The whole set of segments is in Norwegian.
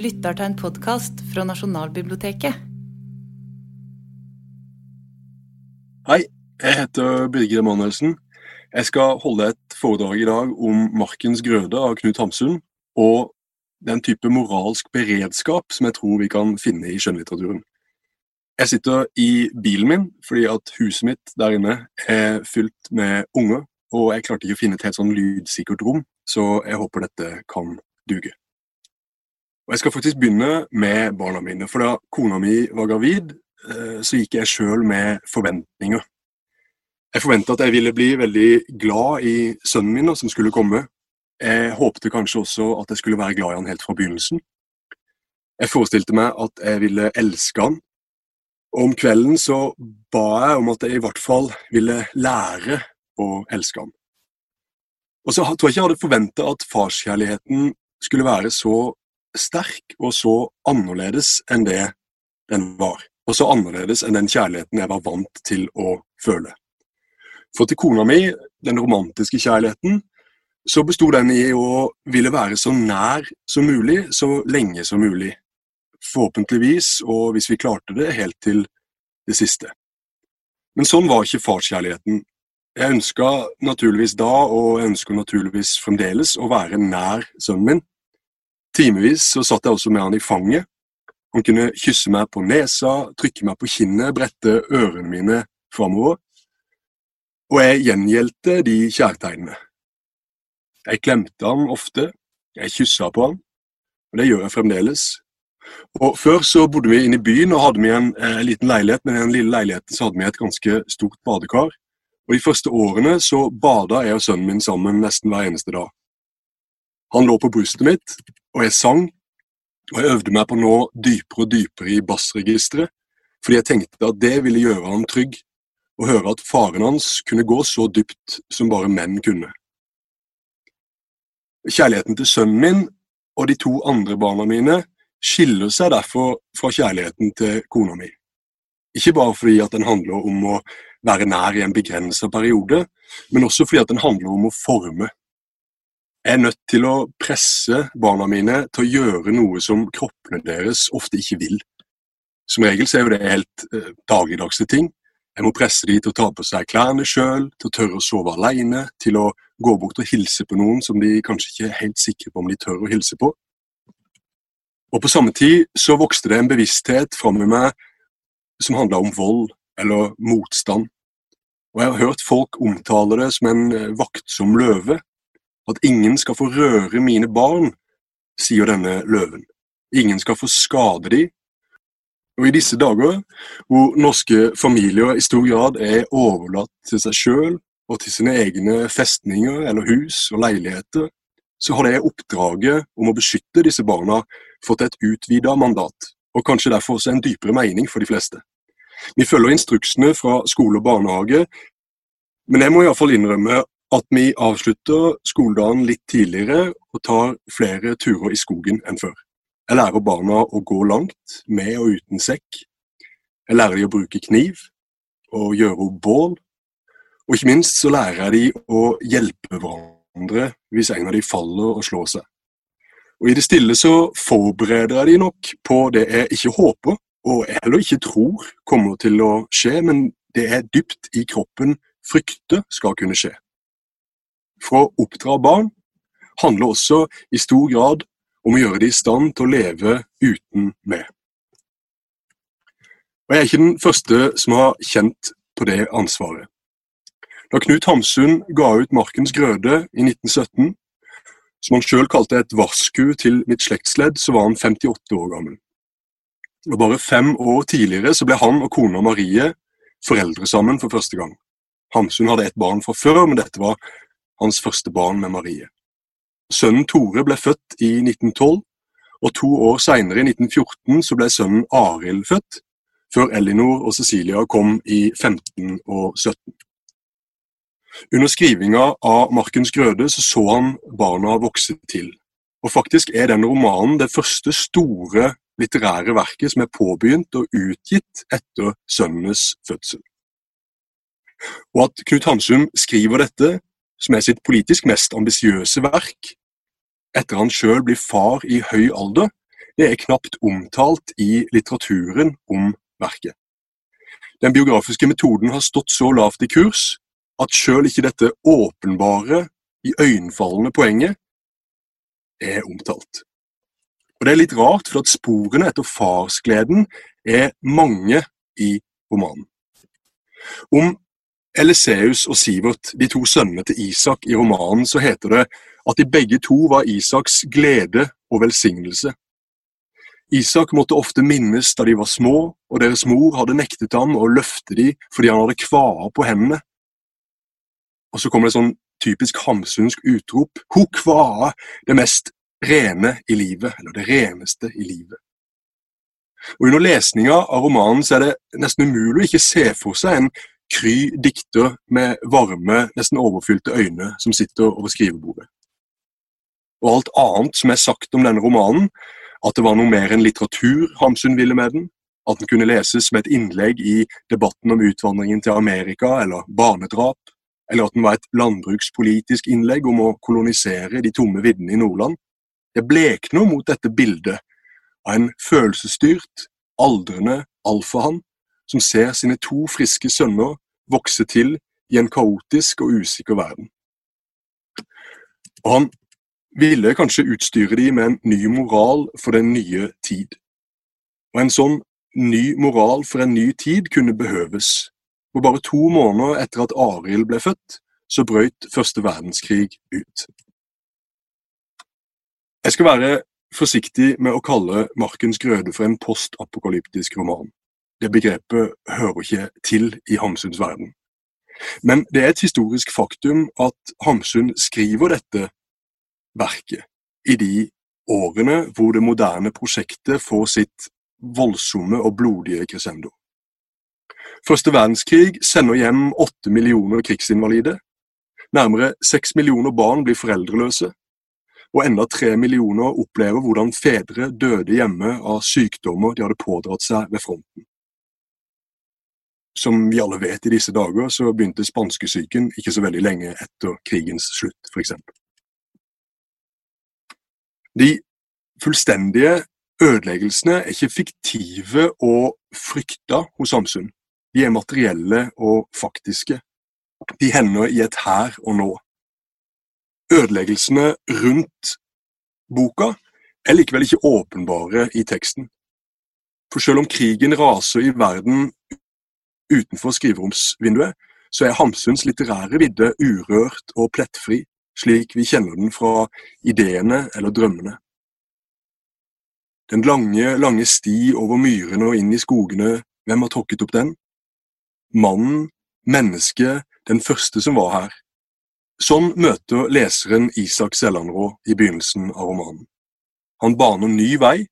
lytter til en podkast fra Nasjonalbiblioteket. Hei, jeg heter Birger Emanuelsen. Jeg skal holde et foredrag i dag om Markens grøde av Knut Hamsun, og den type moralsk beredskap som jeg tror vi kan finne i skjønnlitteraturen. Jeg sitter i bilen min fordi at huset mitt der inne er fylt med unger, og jeg klarte ikke å finne et helt sånn lydsikkert rom, så jeg håper dette kan duge. Og Jeg skal faktisk begynne med barna mine. For da kona mi var gravid, eh, så gikk jeg sjøl med forventninger. Jeg forventa at jeg ville bli veldig glad i sønnen min som skulle komme. Jeg håpte kanskje også at jeg skulle være glad i han helt fra begynnelsen. Jeg forestilte meg at jeg ville elske han. Og om kvelden så ba jeg om at jeg i hvert fall ville lære å elske han. Og så tror jeg ikke jeg hadde forventa at farskjærligheten skulle være så sterk og så annerledes enn det den var. Og så annerledes enn den kjærligheten jeg var vant til å føle. For til kona mi, den romantiske kjærligheten, så besto den i å ville være så nær som mulig, så lenge som mulig. Forhåpentligvis, og hvis vi klarte det, helt til det siste. Men sånn var ikke farskjærligheten. Jeg ønska naturligvis da, og jeg ønsker naturligvis fremdeles, å være nær sønnen min. Timevis så satt jeg også med han i fanget. Han kunne kysse meg på nesa, trykke meg på kinnet, brette ørene mine framover. Og jeg gjengjeldte de kjærtegnene. Jeg klemte han ofte, jeg kyssa på han, og det gjør jeg fremdeles. Og Før så bodde vi inne i byen og hadde vi en eh, liten leilighet, men i den lille leiligheten så hadde vi et ganske stort badekar. Og De første årene så bada jeg og sønnen min sammen nesten hver eneste dag. Han lå på brystet mitt, og jeg sang. Og jeg øvde meg på å nå dypere og dypere i bassregisteret, fordi jeg tenkte at det ville gjøre han trygg, å høre at faren hans kunne gå så dypt som bare menn kunne. Kjærligheten til sønnen min og de to andre barna mine skiller seg derfor fra kjærligheten til kona mi. Ikke bare fordi at den handler om å være nær i en begrensa periode, men også fordi at den handler om å forme jeg er nødt til å presse barna mine til å gjøre noe som kroppene deres ofte ikke vil. Som regel så er jo det helt eh, dagligdagse ting. Jeg må presse dem til å ta på seg klærne sjøl, til å tørre å sove alene, til å gå bort og hilse på noen som de kanskje ikke er helt sikre på om de tør å hilse på. Og På samme tid så vokste det en bevissthet fram i meg som handla om vold eller motstand. Og Jeg har hørt folk omtale det som en eh, vaktsom løve, at ingen skal få røre mine barn, sier denne løven. Ingen skal få skade de. Og i disse dager, hvor norske familier i stor grad er overlatt til seg sjøl og til sine egne festninger eller hus og leiligheter, så har det oppdraget om å beskytte disse barna fått et utvida mandat, og kanskje derfor også en dypere mening for de fleste. Vi følger instruksene fra skole og barnehage, men jeg må iallfall innrømme at vi avslutter skoledagen litt tidligere og tar flere turer i skogen enn før. Jeg lærer barna å gå langt, med og uten sekk. Jeg lærer dem å bruke kniv og gjøre opp bål. Og ikke minst så lærer jeg dem å hjelpe hverandre hvis en av dem faller og slår seg. Og I det stille så forbereder jeg dem nok på det jeg ikke håper, og heller ikke tror kommer til å skje, men det er dypt i kroppen frykter skal kunne skje for å oppdra barn handler også i stor grad om å gjøre dem i stand til å leve uten meg. Og Jeg er ikke den første som har kjent på det ansvaret. Da Knut Hamsun ga ut 'Markens grøde' i 1917, som han sjøl kalte et varsku til mitt slektsledd, så var han 58 år gammel. Og Bare fem år tidligere så ble han og kona Marie foreldre sammen for første gang. Hamsun hadde ett barn fra før, men dette var hans første barn med Marie. Sønnen Tore ble født i 1912, og to år seinere, i 1914, så ble sønnen Arild født, før Elinor og Cecilia kom i 15 og 17. Under skrivinga av Markens grøde så, så han barna vokse til, og faktisk er den romanen det første store litterære verket som er påbegynt og utgitt etter sønnenes fødsel. Og at Knut Hansum skriver dette, som er sitt politisk mest ambisiøse verk, etter han sjøl blir far i høy alder, det er knapt omtalt i litteraturen om verket. Den biografiske metoden har stått så lavt i kurs at sjøl ikke dette åpenbare, iøynefallende poenget er omtalt. Og Det er litt rart, for at sporene etter farsgleden er mange i romanen. Om Eliseus og Sivert, de to sønnene til Isak i romanen, så heter det at de begge to var Isaks glede og velsignelse. Isak måtte ofte minnes da de var små, og deres mor hadde nektet ham å løfte dem fordi han hadde kvaer på hendene. Og så kommer det sånn typisk hamsunsk utrop. Ho kvae, det mest rene i livet, eller det reneste i livet. Og Under lesninga av romanen så er det nesten umulig å ikke se for seg en kry dikter med varme, nesten overfylte øyne som sitter over skrivebordet. Og alt annet som er sagt om denne romanen, at det var noe mer enn litteratur Hamsun ville med den, at den kunne leses som et innlegg i debatten om utvandringen til Amerika eller barnedrap, eller at den var et landbrukspolitisk innlegg om å kolonisere de tomme viddene i Nordland, det blekner mot dette bildet av en følelsesstyrt, aldrende alfahann som ser sine to friske sønner vokse til i en kaotisk og usikker verden. Og han ville kanskje utstyre de med en ny moral for den nye tid. Og en sånn ny moral for en ny tid kunne behøves. Og bare to måneder etter at Arild ble født, så brøt første verdenskrig ut. Jeg skal være forsiktig med å kalle Markens grøde for en postapokalyptisk roman. Det begrepet hører ikke til i Hamsuns verden. Men det er et historisk faktum at Hamsun skriver dette verket i de årene hvor det moderne prosjektet får sitt voldsomme og blodige crescendo. Første verdenskrig sender hjem åtte millioner krigsinvalide. Nærmere seks millioner barn blir foreldreløse og enda tre millioner opplever hvordan fedre døde hjemme av sykdommer de hadde pådratt seg ved fronten. Som vi alle vet i disse dager, så begynte spanskesyken ikke så veldig lenge etter krigens slutt, f.eks. De fullstendige ødeleggelsene er ikke fiktive og frykta hos Samsund. De er materielle og faktiske. De hender i et her og nå ødeleggelsene rundt boka er likevel ikke åpenbare i teksten. For selv om krigen raser i verden utenfor skriveromsvinduet, så er Hamsuns litterære vidde urørt og plettfri, slik vi kjenner den fra ideene eller drømmene. Den lange, lange sti over myrene og inn i skogene, hvem har tråkket opp den? Mannen, mennesket, den første som var her, Sånn møter leseren Isak Sellanrå i begynnelsen av romanen. Han baner ny vei,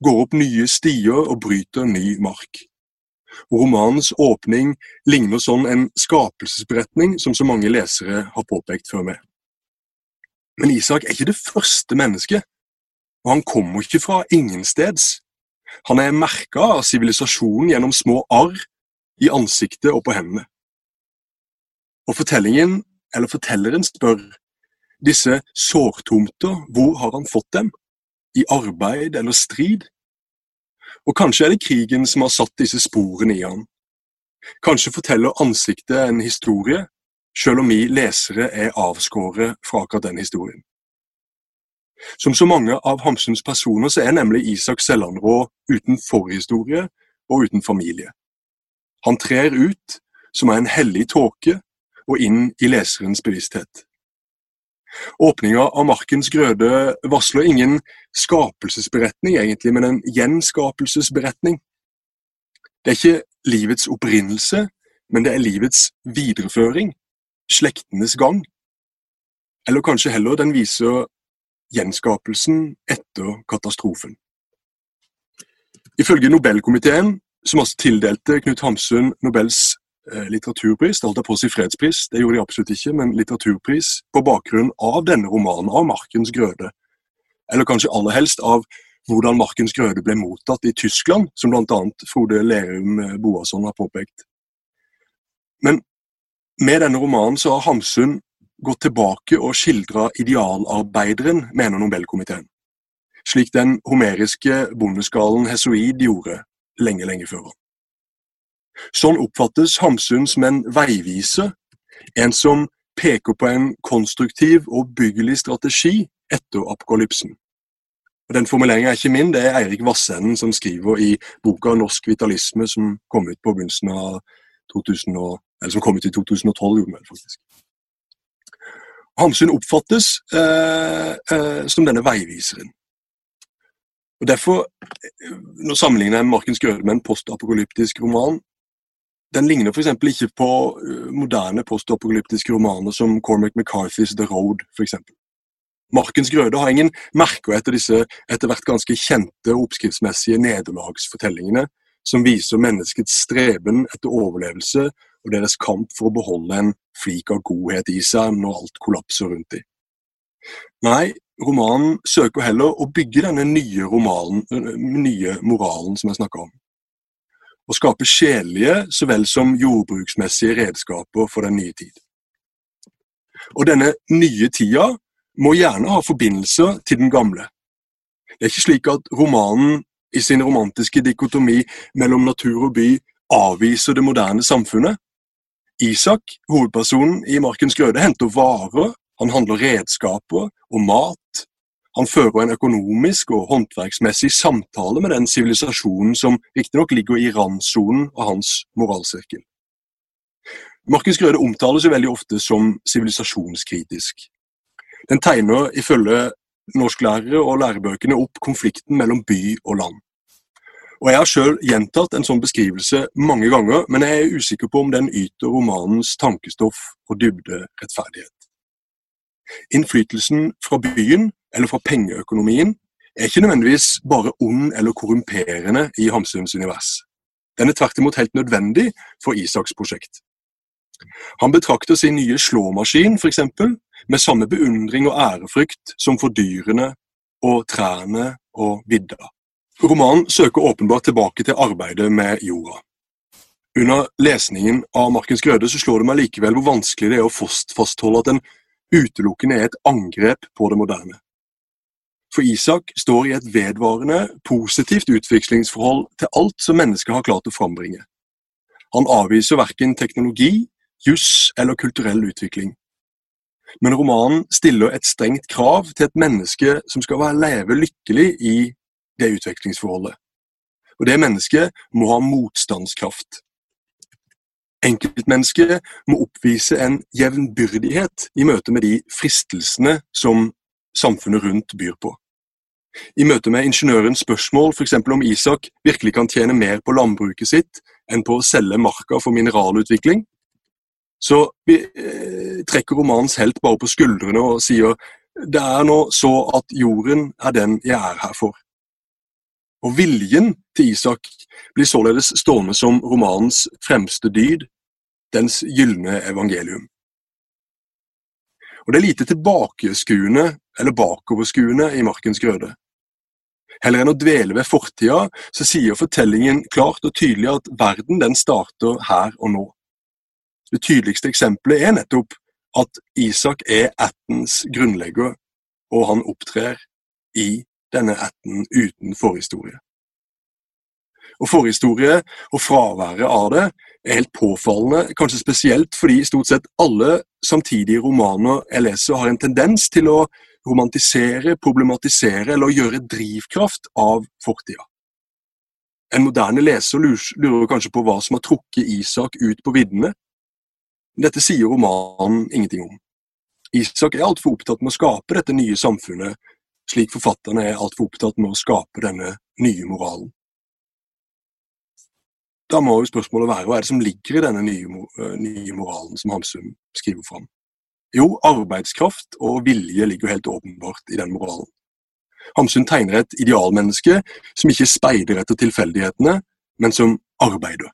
går opp nye stier og bryter ny mark. Romanens åpning ligner sånn en skapelsesberetning som så mange lesere har påpekt før meg. Men Isak er ikke det første mennesket, og han kommer ikke fra ingensteds. Han er merka av sivilisasjonen gjennom små arr i ansiktet og på hendene. Og fortellingen eller fortelleren spør disse sårtomter, hvor har han fått dem? I arbeid eller strid? Og kanskje er det krigen som har satt disse sporene i han. Kanskje forteller ansiktet en historie, selv om vi lesere er avskåret fra akkurat den historien. Som så mange av Hamsuns personer så er nemlig Isak Sellandrå uten forhistorie og uten familie. Han trer ut som er en hellig tåke og inn i leserens bevissthet. Åpninga av Markens grøde varsler ingen skapelsesberetning, egentlig, men en gjenskapelsesberetning. Det er ikke livets opprinnelse, men det er livets videreføring, slektenes gang. Eller kanskje heller den viser gjenskapelsen etter katastrofen. Ifølge Nobelkomiteen, som også tildelte Knut Hamsun Nobels litteraturpris, det holdt jeg på å si fredspris, det gjorde de absolutt ikke, men litteraturpris på bakgrunn av denne romanen, av Markens grøde. Eller kanskje aller helst av hvordan Markens grøde ble mottatt i Tyskland, som bl.a. Frode Lerum eh, Boasson har påpekt. Men med denne romanen så har Hamsun gått tilbake og skildra idealarbeideren, mener Nobelkomiteen. slik den homeriske bondeskalen Hesoid gjorde lenge, lenge før han. Sånn oppfattes Hamsun som en veivise, en som peker på en konstruktiv og byggelig strategi etter apokalypsen. Og Den formuleringen er ikke min, det er Eirik Vassenden som skriver i boka 'Norsk vitalisme', som kom ut på begynnelsen av 2000, eller som kom ut i 2012. gjorde faktisk. Hamsun oppfattes eh, eh, som denne veiviseren. Og Derfor, eh, når sammenligner jeg Markens Grøde med en postapokalyptisk roman, den ligner f.eks. ikke på eh, moderne postapokalyptiske romaner som Cormac McCarthy's The Road. Eksempel. Markens Grøde har ingen merker etter disse etter hvert ganske kjente oppskriftsmessige nederlagsfortellingene som viser menneskets streben etter overlevelse og deres kamp for å beholde en flik av godhet i seg når alt kollapser rundt dem. Nei, romanen søker heller å bygge denne nye, romanen, nye moralen som jeg snakker om. Og skape sjelelige så vel som jordbruksmessige redskaper for den nye tid. Og denne nye tida må gjerne ha forbindelser til den gamle. Det er ikke slik at romanen i sin romantiske dikotomi mellom natur og by avviser det moderne samfunnet. Isak, hovedpersonen i Markens grøde, henter varer, han handler redskaper og mat. Han fører en økonomisk og håndverksmessig samtale med den sivilisasjonen som riktignok ligger i randsonen av hans moralsirkel. Markens Grøde omtales jo veldig ofte som sivilisasjonskritisk. Den tegner ifølge norsklærere og lærebøkene opp konflikten mellom by og land. Og Jeg har sjøl gjentatt en sånn beskrivelse mange ganger, men jeg er usikker på om den yter romanens tankestoff og dybde rettferdighet. Innflytelsen fra byen, eller fra pengeøkonomien, er ikke nødvendigvis bare ond eller korrumperende i Hamsuns univers. Den er tvert imot helt nødvendig for Isaks prosjekt. Han betrakter sin nye slåmaskin, f.eks., med samme beundring og ærefrykt som for dyrene og trærne og vidda. Romanen søker åpenbart tilbake til arbeidet med jorda. Under lesningen av Markens Grøde så slår det meg likevel hvor vanskelig det er å fastholde at den utelukkende er et angrep på det moderne. For Isak står i et vedvarende, positivt utvekslingsforhold til alt som mennesket har klart å frambringe. Han avviser verken teknologi, juss eller kulturell utvikling. Men romanen stiller et strengt krav til et menneske som skal være leve lykkelig i det utvekslingsforholdet. Og det mennesket må ha motstandskraft. Enkeltmennesket må oppvise en jevnbyrdighet i møte med de fristelsene som samfunnet rundt byr på. I møte med ingeniørens spørsmål f.eks. om Isak virkelig kan tjene mer på landbruket sitt enn på å selge marka for mineralutvikling, så vi eh, trekker romanens helt bare på skuldrene og sier det er nå så at jorden er den jeg er her for. Og viljen til Isak blir således stående som romanens fremste dyd, dens gylne evangelium. Og Det er lite tilbakeskuende eller bakoverskuende i Markens grøde. Heller enn å dvele ved fortida, så sier fortellingen klart og tydelig at verden den starter her og nå. Det tydeligste eksempelet er nettopp at Isak er ættens grunnlegger, og han opptrer i denne ætten uten forhistorie. Og Forhistorie og fraværet av det er helt påfallende, kanskje spesielt fordi stort sett alle samtidige romaner jeg leser, har en tendens til å romantisere, problematisere eller gjøre drivkraft av fortida. En moderne leser lurer kanskje på hva som har trukket Isak ut på viddene, dette sier romanen ingenting om. Isak er altfor opptatt med å skape dette nye samfunnet, slik forfatterne er altfor opptatt med å skape denne nye moralen. Da må jo spørsmålet være hva er det som ligger i denne nye, eh, nye moralen som Hamsun skriver fram? Jo, arbeidskraft og vilje ligger helt åpenbart i den moralen. Hamsun tegner et idealmenneske som ikke speider etter tilfeldighetene, men som arbeider.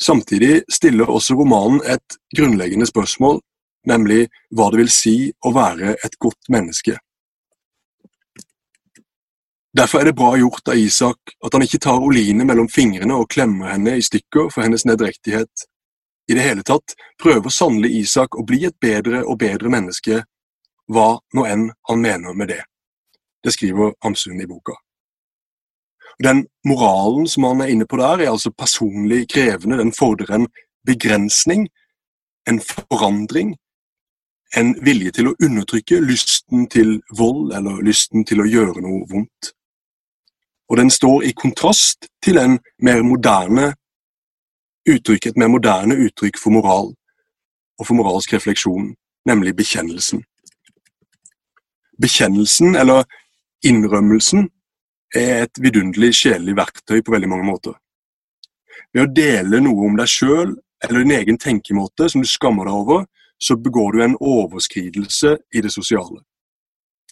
Samtidig stiller også romanen et grunnleggende spørsmål, nemlig hva det vil si å være et godt menneske. Derfor er det bra gjort av Isak at han ikke tar Oline mellom fingrene og klemmer henne i stykker for hennes nedrektighet. I det hele tatt prøver sannelig Isak å bli et bedre og bedre menneske, hva nå enn han mener med det. Det skriver Hamsun i boka. Den moralen som han er inne på der, er altså personlig krevende. Den fordrer en begrensning, en forandring, en vilje til å undertrykke lysten til vold eller lysten til å gjøre noe vondt. Og den står i kontrast til en mer moderne uttrykk, et mer moderne uttrykk for moral og for moralsk refleksjon, nemlig bekjennelsen. Bekjennelsen, eller innrømmelsen, er et vidunderlig sjelelig verktøy på veldig mange måter. Ved å dele noe om deg sjøl eller din egen tenkemåte som du skammer deg over, så begår du en overskridelse i det sosiale.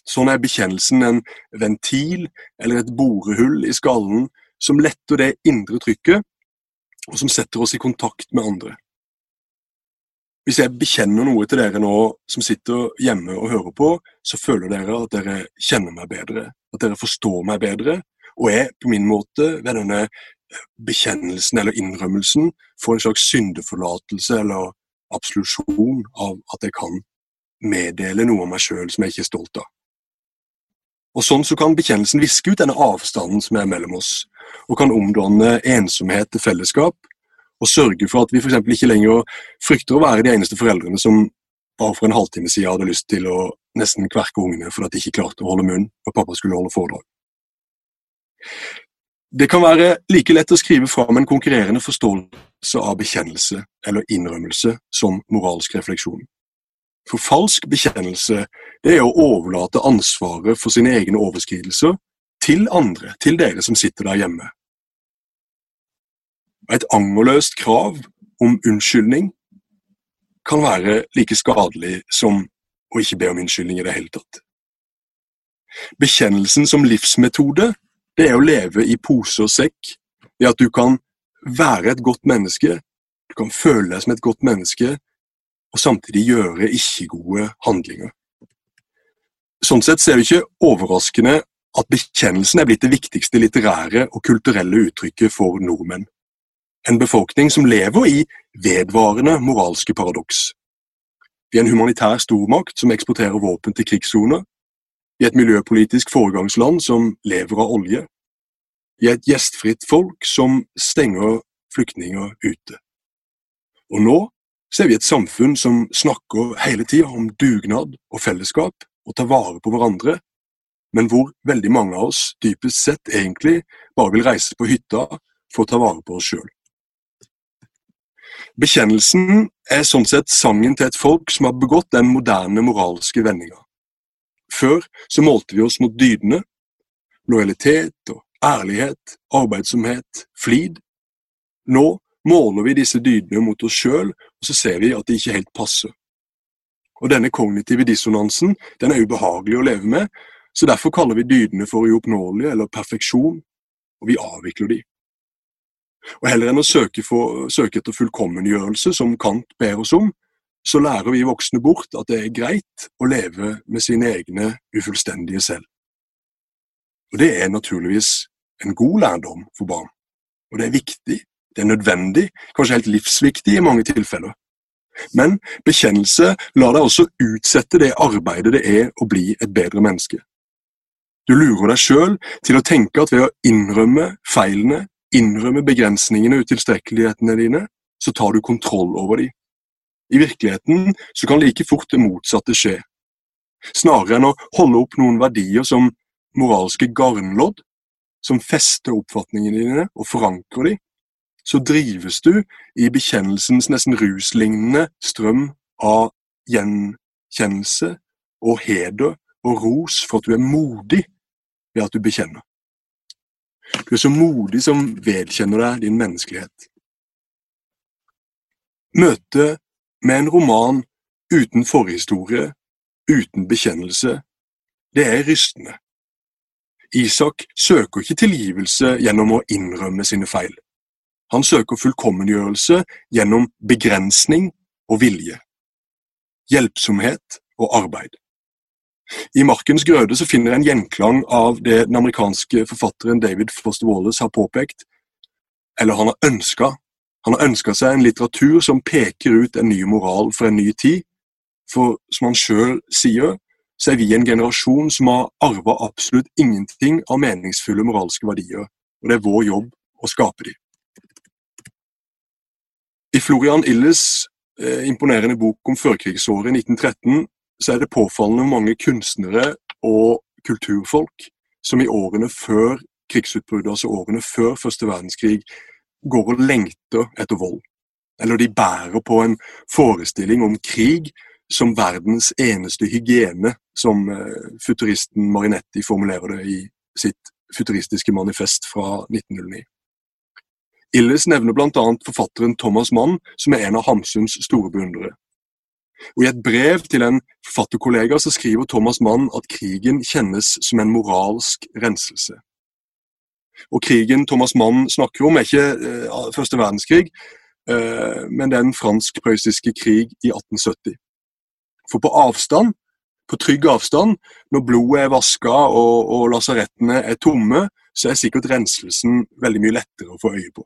Sånn er bekjennelsen en ventil eller et borehull i skallen som letter det indre trykket, og som setter oss i kontakt med andre. Hvis jeg bekjenner noe til dere nå som sitter hjemme og hører på, så føler dere at dere kjenner meg bedre, at dere forstår meg bedre, og jeg på min måte ved denne bekjennelsen eller innrømmelsen får en slags syndeforlatelse eller absolusjon av at jeg kan meddele noe om meg sjøl som jeg ikke er stolt av. Og Sånn så kan bekjennelsen viske ut denne avstanden som er mellom oss, og kan omdanne ensomhet til fellesskap, og sørge for at vi f.eks. ikke lenger frykter å være de eneste foreldrene som bare for en halvtime siden hadde lyst til å nesten kverke ungene fordi de ikke klarte å holde munn når pappa skulle holde foredrag. Det kan være like lett å skrive fram en konkurrerende forståelse av bekjennelse eller innrømmelse som moralsk refleksjon. For falsk bekjennelse det er å overlate ansvaret for sine egne overskridelser til andre, til dere som sitter der hjemme. Et angerløst krav om unnskyldning kan være like skadelig som å ikke be om unnskyldning i det hele tatt. Bekjennelsen som livsmetode det er å leve i pose og sekk, ved at du kan være et godt menneske, du kan føle deg som et godt menneske, og samtidig gjøre ikke-gode handlinger. Sånn sett er det ikke overraskende at bekjennelsen er blitt det viktigste litterære og kulturelle uttrykket for nordmenn. En befolkning som lever i vedvarende moralske paradoks. Vi er en humanitær stormakt som eksporterer våpen til krigssoner, er et miljøpolitisk foregangsland som lever av olje. Vi er et gjestfritt folk som stenger flyktninger ute. Og nå ser vi et samfunn som snakker hele tida om dugnad og fellesskap og tar vare på hverandre, men hvor veldig mange av oss dypest sett egentlig bare vil reise på hytta for å ta vare på oss sjøl. Bekjennelsen er sånn sett sangen til et folk som har begått den moderne moralske vendinga. Før så målte vi oss mot dydene. Lojalitet og ærlighet, arbeidsomhet, flid. Nå måler vi disse dydene mot oss sjøl, og så ser vi at de ikke helt passer. Og Denne kognitive dissonansen den er ubehagelig å leve med, så derfor kaller vi dydene for uoppnåelige eller perfeksjon, og vi avvikler de. Og Heller enn å søke, for, søke etter fullkommengjørelse, som Kant ber oss om, så lærer vi voksne bort at det er greit å leve med sine egne ufullstendige selv. Og Det er naturligvis en god lærdom for barn. Og det er viktig, det er nødvendig, kanskje helt livsviktig i mange tilfeller. Men bekjennelse lar deg også utsette det arbeidet det er å bli et bedre menneske. Du lurer deg sjøl til å tenke at ved å innrømme feilene, innrømme begrensningene og utilstrekkelighetene dine, så tar du kontroll over dem. I virkeligheten så kan like fort det motsatte skje. Snarere enn å holde opp noen verdier som moralske garnlodd, som fester oppfatningene dine og forankrer dem, så drives du i bekjennelsens nesten ruslignende strøm av gjenkjennelse og heder og ros for at du er modig ved at du bekjenner. Du er så modig som vedkjenner deg din menneskelighet. Møtet med en roman uten forhistorie, uten bekjennelse, det er rystende. Isak søker ikke tilgivelse gjennom å innrømme sine feil. Han søker fullkommengjørelse gjennom begrensning og vilje, hjelpsomhet og arbeid. I Markens grøde så finner en gjenklang av det den amerikanske forfatteren David Foster Wallace har påpekt, eller han har ønska han har ønska seg en litteratur som peker ut en ny moral for en ny tid, for som han sjøl sier, så er vi en generasjon som har arva absolutt ingenting av meningsfulle moralske verdier, og det er vår jobb å skape dem. I Florian Illes eh, imponerende bok om førkrigsåret 1913 så er det påfallende mange kunstnere og kulturfolk som i årene før krigsutbruddet, altså årene før første verdenskrig, går og lengter etter vold. Eller de bærer på en forestilling om krig som verdens eneste hygiene, som eh, futuristen Marinetti formulerer det i sitt futuristiske manifest fra 1909. Illes nevner bl.a. forfatteren Thomas Mann, som er en av Hamsuns store beundrere. Og I et brev til en forfatterkollega så skriver Thomas Mann at krigen kjennes som en moralsk renselse. Og Krigen Thomas Mann snakker om, er ikke eh, første verdenskrig, eh, men den fransk-prøyssiske krig i 1870. For på avstand, på trygg avstand, når blodet er vaska og, og lasarettene er tomme, så er sikkert renselsen veldig mye lettere å få øye på.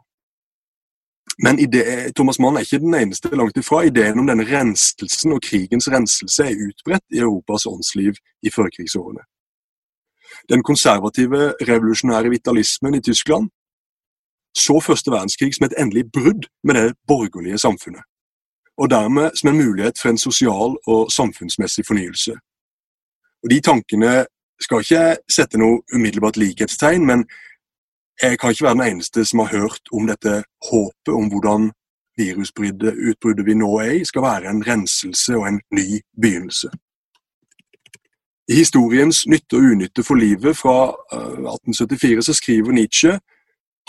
Men ide, Thomas Mann er ikke den eneste langt ifra. Ideen om denne renselsen og krigens renselse er utbredt i Europas åndsliv i førkrigsårene. Den konservative, revolusjonære vitalismen i Tyskland så første verdenskrig som et endelig brudd med det borgerlige samfunnet, og dermed som en mulighet for en sosial og samfunnsmessig fornyelse. Og De tankene skal ikke sette noe umiddelbart likhetstegn, men jeg kan ikke være den eneste som har hørt om dette håpet om hvordan virusutbruddet vi nå er i, skal være en renselse og en ny begynnelse. I historiens nytte og unytte for livet fra 1874 eh, så skriver Nietzsche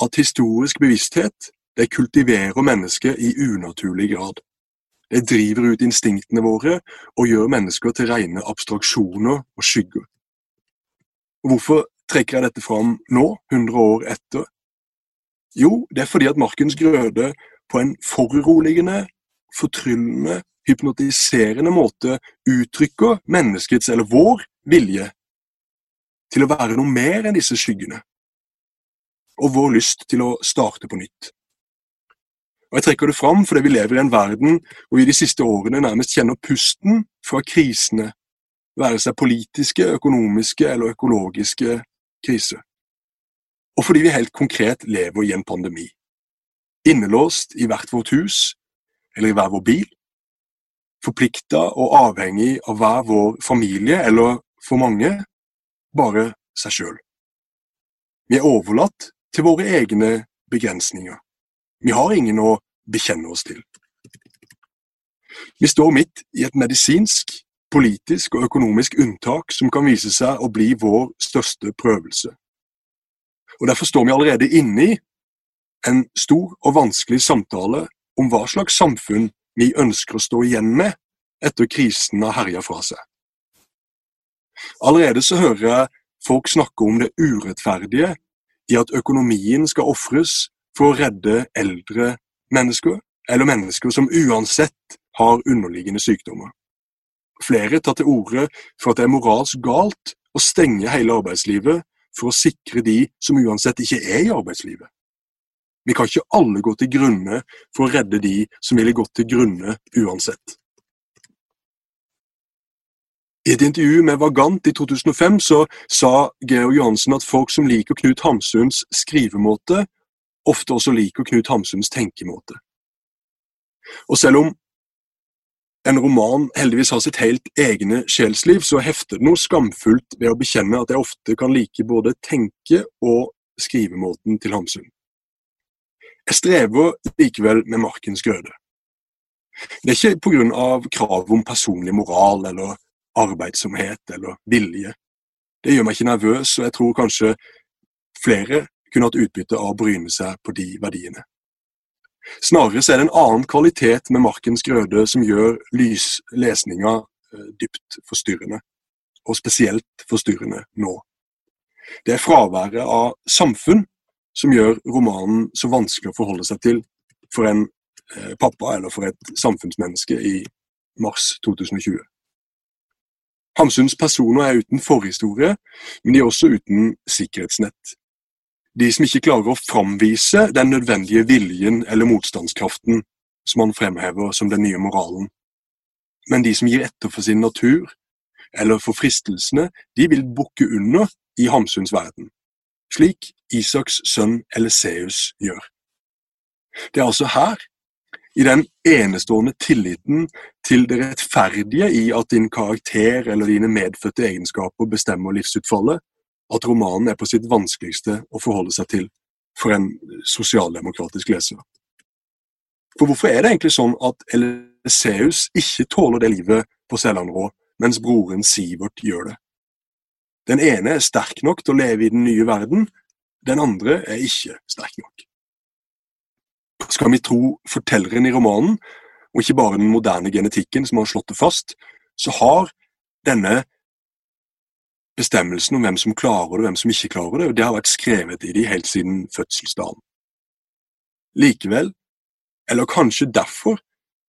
at historisk bevissthet det kultiverer mennesket i unaturlig grad. Det driver ut instinktene våre og gjør mennesker til rene abstraksjoner og skygger. Hvorfor trekker jeg dette fram nå, 100 år etter? Jo, det er fordi at Markens Grøde på en foruroligende, fortryllende, hypnotiserende måte uttrykker menneskets, eller vår, vilje til å være noe mer enn disse skyggene, og vår lyst til å starte på nytt. Og Jeg trekker det fram fordi vi lever i en verden hvor vi de siste årene nærmest kjenner pusten fra krisene, være seg politiske, økonomiske eller økologiske krise. Og fordi vi helt konkret lever i en pandemi. Innelåst i hvert vårt hus, eller i hver vår bil. Forplikta og avhengig av hver vår familie, eller for mange bare seg sjøl. Vi er overlatt til våre egne begrensninger. Vi har ingen å bekjenne oss til. Vi står midt i et medisinsk, politisk og økonomisk unntak som kan vise seg å bli vår største prøvelse. Og Derfor står vi allerede inne i en stor og vanskelig samtale om hva slags samfunn vi ønsker å stå igjen med etter krisen har herja fra seg. Allerede så hører jeg folk snakke om det urettferdige i at økonomien skal ofres for å redde eldre mennesker, eller mennesker som uansett har underliggende sykdommer. Flere tar til orde for at det er moralsk galt å stenge hele arbeidslivet for å sikre de som uansett ikke er i arbeidslivet. Vi kan ikke alle gå til grunne for å redde de som ville gått til grunne uansett. I et intervju med Vagant i 2005 så sa Georg Johansen at folk som liker Knut Hamsuns skrivemåte, ofte også liker Knut Hamsuns tenkemåte. Og selv om en roman heldigvis har sitt helt egne sjelsliv, så hefter det noe skamfullt ved å bekjenne at jeg ofte kan like både tenke- og skrivemåten til Hamsun. Jeg strever likevel med Markens grøde. Det er ikke av krav om personlig moral eller arbeidsomhet eller vilje. Det gjør meg ikke nervøs, og jeg tror kanskje flere kunne hatt utbytte av å bryne seg på de verdiene. Snarere så er det en annen kvalitet med Markens grøde som gjør lyslesninga eh, dypt forstyrrende, og spesielt forstyrrende nå. Det er fraværet av samfunn som gjør romanen så vanskelig å forholde seg til for en eh, pappa eller for et samfunnsmenneske i mars 2020. Hamsuns personer er uten forhistorie, men de er også uten sikkerhetsnett de som ikke klarer å framvise den nødvendige viljen eller motstandskraften som han fremhever som den nye moralen. Men de som gir etter for sin natur, eller for fristelsene, de vil bukke under i Hamsuns verden, slik Isaks sønn Eliseus gjør. Det er altså her, i den enestående tilliten til det rettferdige i at din karakter eller dine medfødte egenskaper bestemmer livsutfallet, at romanen er på sitt vanskeligste å forholde seg til for en sosialdemokratisk leser. For hvorfor er det egentlig sånn at Eliseus ikke tåler det livet på Sellandrå, mens broren Sivert gjør det? Den ene er sterk nok til å leve i den nye verden, den andre er ikke sterk nok. Skal vi tro fortelleren i romanen, og ikke bare den moderne genetikken som har slått det fast, så har denne bestemmelsen om hvem som klarer det og hvem som ikke klarer det, og det har vært skrevet i de helt siden fødselsdagen. Likevel, eller kanskje derfor,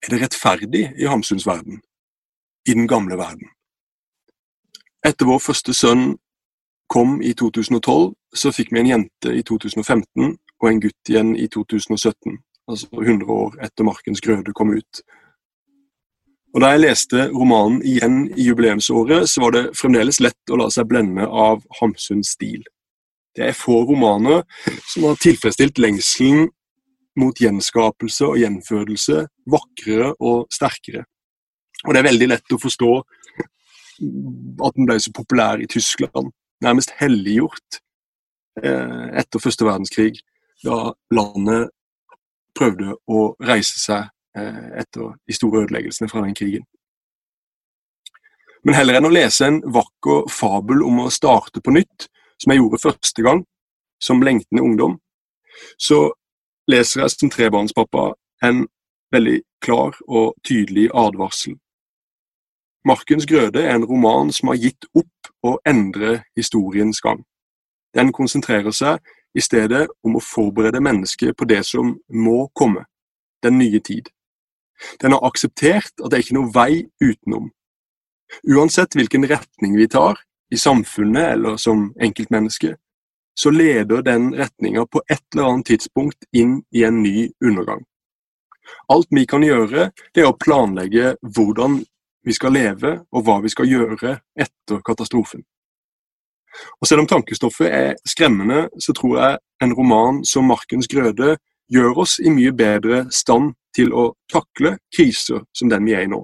er det rettferdig i Hamsuns verden, i den gamle verden. Etter vår første sønn kom i 2012, så fikk vi en jente i 2015 og en gutt igjen i 2017, altså 100 år etter Markens grøde kom ut. Og Da jeg leste romanen igjen i jubileumsåret, så var det fremdeles lett å la seg blende av Hamsuns stil. Det er få romaner som har tilfredsstilt lengselen mot gjenskapelse og gjenfødelse vakrere og sterkere. Og det er veldig lett å forstå at den ble så populær i Tyskland, nærmest helliggjort eh, etter første verdenskrig, da landet prøvde å reise seg etter de store ødeleggelsene fra den krigen. Men heller enn å lese en vakker fabel om å starte på nytt, som jeg gjorde første gang, som lengtende ungdom, så leser jeg som trebarnspappa en veldig klar og tydelig advarsel. Markens grøde er en roman som har gitt opp å endre historiens gang. Den konsentrerer seg i stedet om å forberede mennesket på det som må komme, den nye tid. Den har akseptert at det er ikke noe vei utenom. Uansett hvilken retning vi tar, i samfunnet eller som enkeltmenneske, så leder den retninga på et eller annet tidspunkt inn i en ny undergang. Alt vi kan gjøre, det er å planlegge hvordan vi skal leve og hva vi skal gjøre etter katastrofen. Og Selv om tankestoffet er skremmende, så tror jeg en roman som Markens grøde gjør oss i mye bedre stand til å takle kriser som den vi er i nå.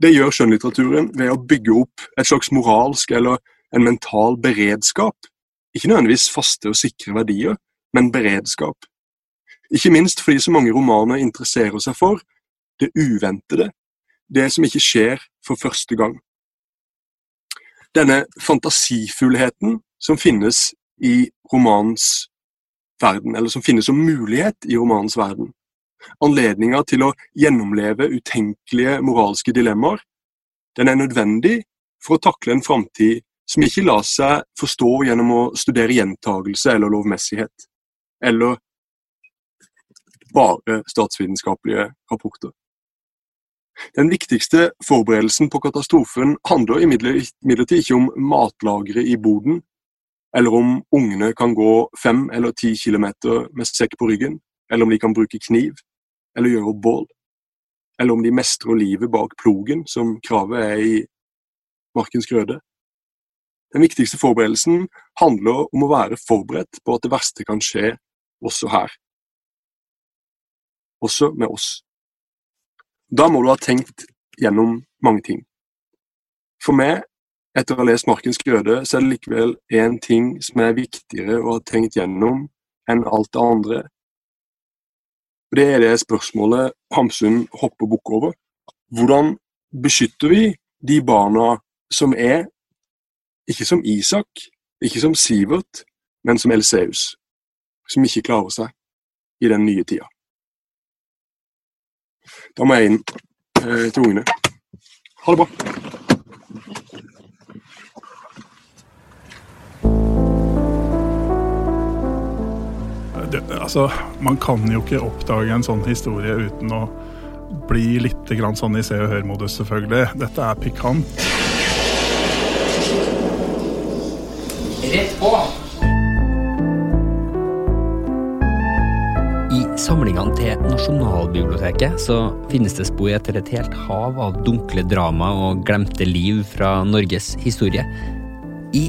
Det gjør skjønnlitteraturen ved å bygge opp et slags moralsk eller en mental beredskap. Ikke nødvendigvis faste og sikre verdier, men beredskap. Ikke minst fordi så mange romaner interesserer seg for det uventede, det som ikke skjer for første gang. Denne fantasifullheten som finnes i romanens verden, eller som finnes som mulighet i romanens verden. Anledninga til å gjennomleve utenkelige moralske dilemmaer, den er nødvendig for å takle en framtid som ikke lar seg forstå gjennom å studere gjentagelse eller lovmessighet, eller bare statsvitenskapelige rapporter. Den viktigste forberedelsen på katastrofen handler imidlertid ikke om matlageret i boden, eller om ungene kan gå fem eller ti kilometer med sekk på ryggen, eller om de kan bruke kniv, eller gjøre bål, eller om de mestrer livet bak plogen, som kravet er i Markens grøde. Den viktigste forberedelsen handler om å være forberedt på at det verste kan skje også her. Også med oss. Da må du ha tenkt gjennom mange ting. For meg etter å ha lest Markens grøde, så er det likevel én ting som er viktigere å ha tenkt gjennom enn alt det andre. Det er det spørsmålet Hamsun hopper bukk over. Hvordan beskytter vi de barna som er, ikke som Isak, ikke som Sivert, men som Elseus, som ikke klarer seg i den nye tida? Da må jeg inn eh, til ungene. Ha det bra. Det, altså, man kan jo ikke oppdage en sånn historie uten å bli litt grann sånn i se og hør-modus, selvfølgelig. Dette er pikant. Rett på! I samlingene til Nasjonalbiblioteket så finnes det spor etter et helt hav av dunkle drama og glemte liv fra Norges historie. I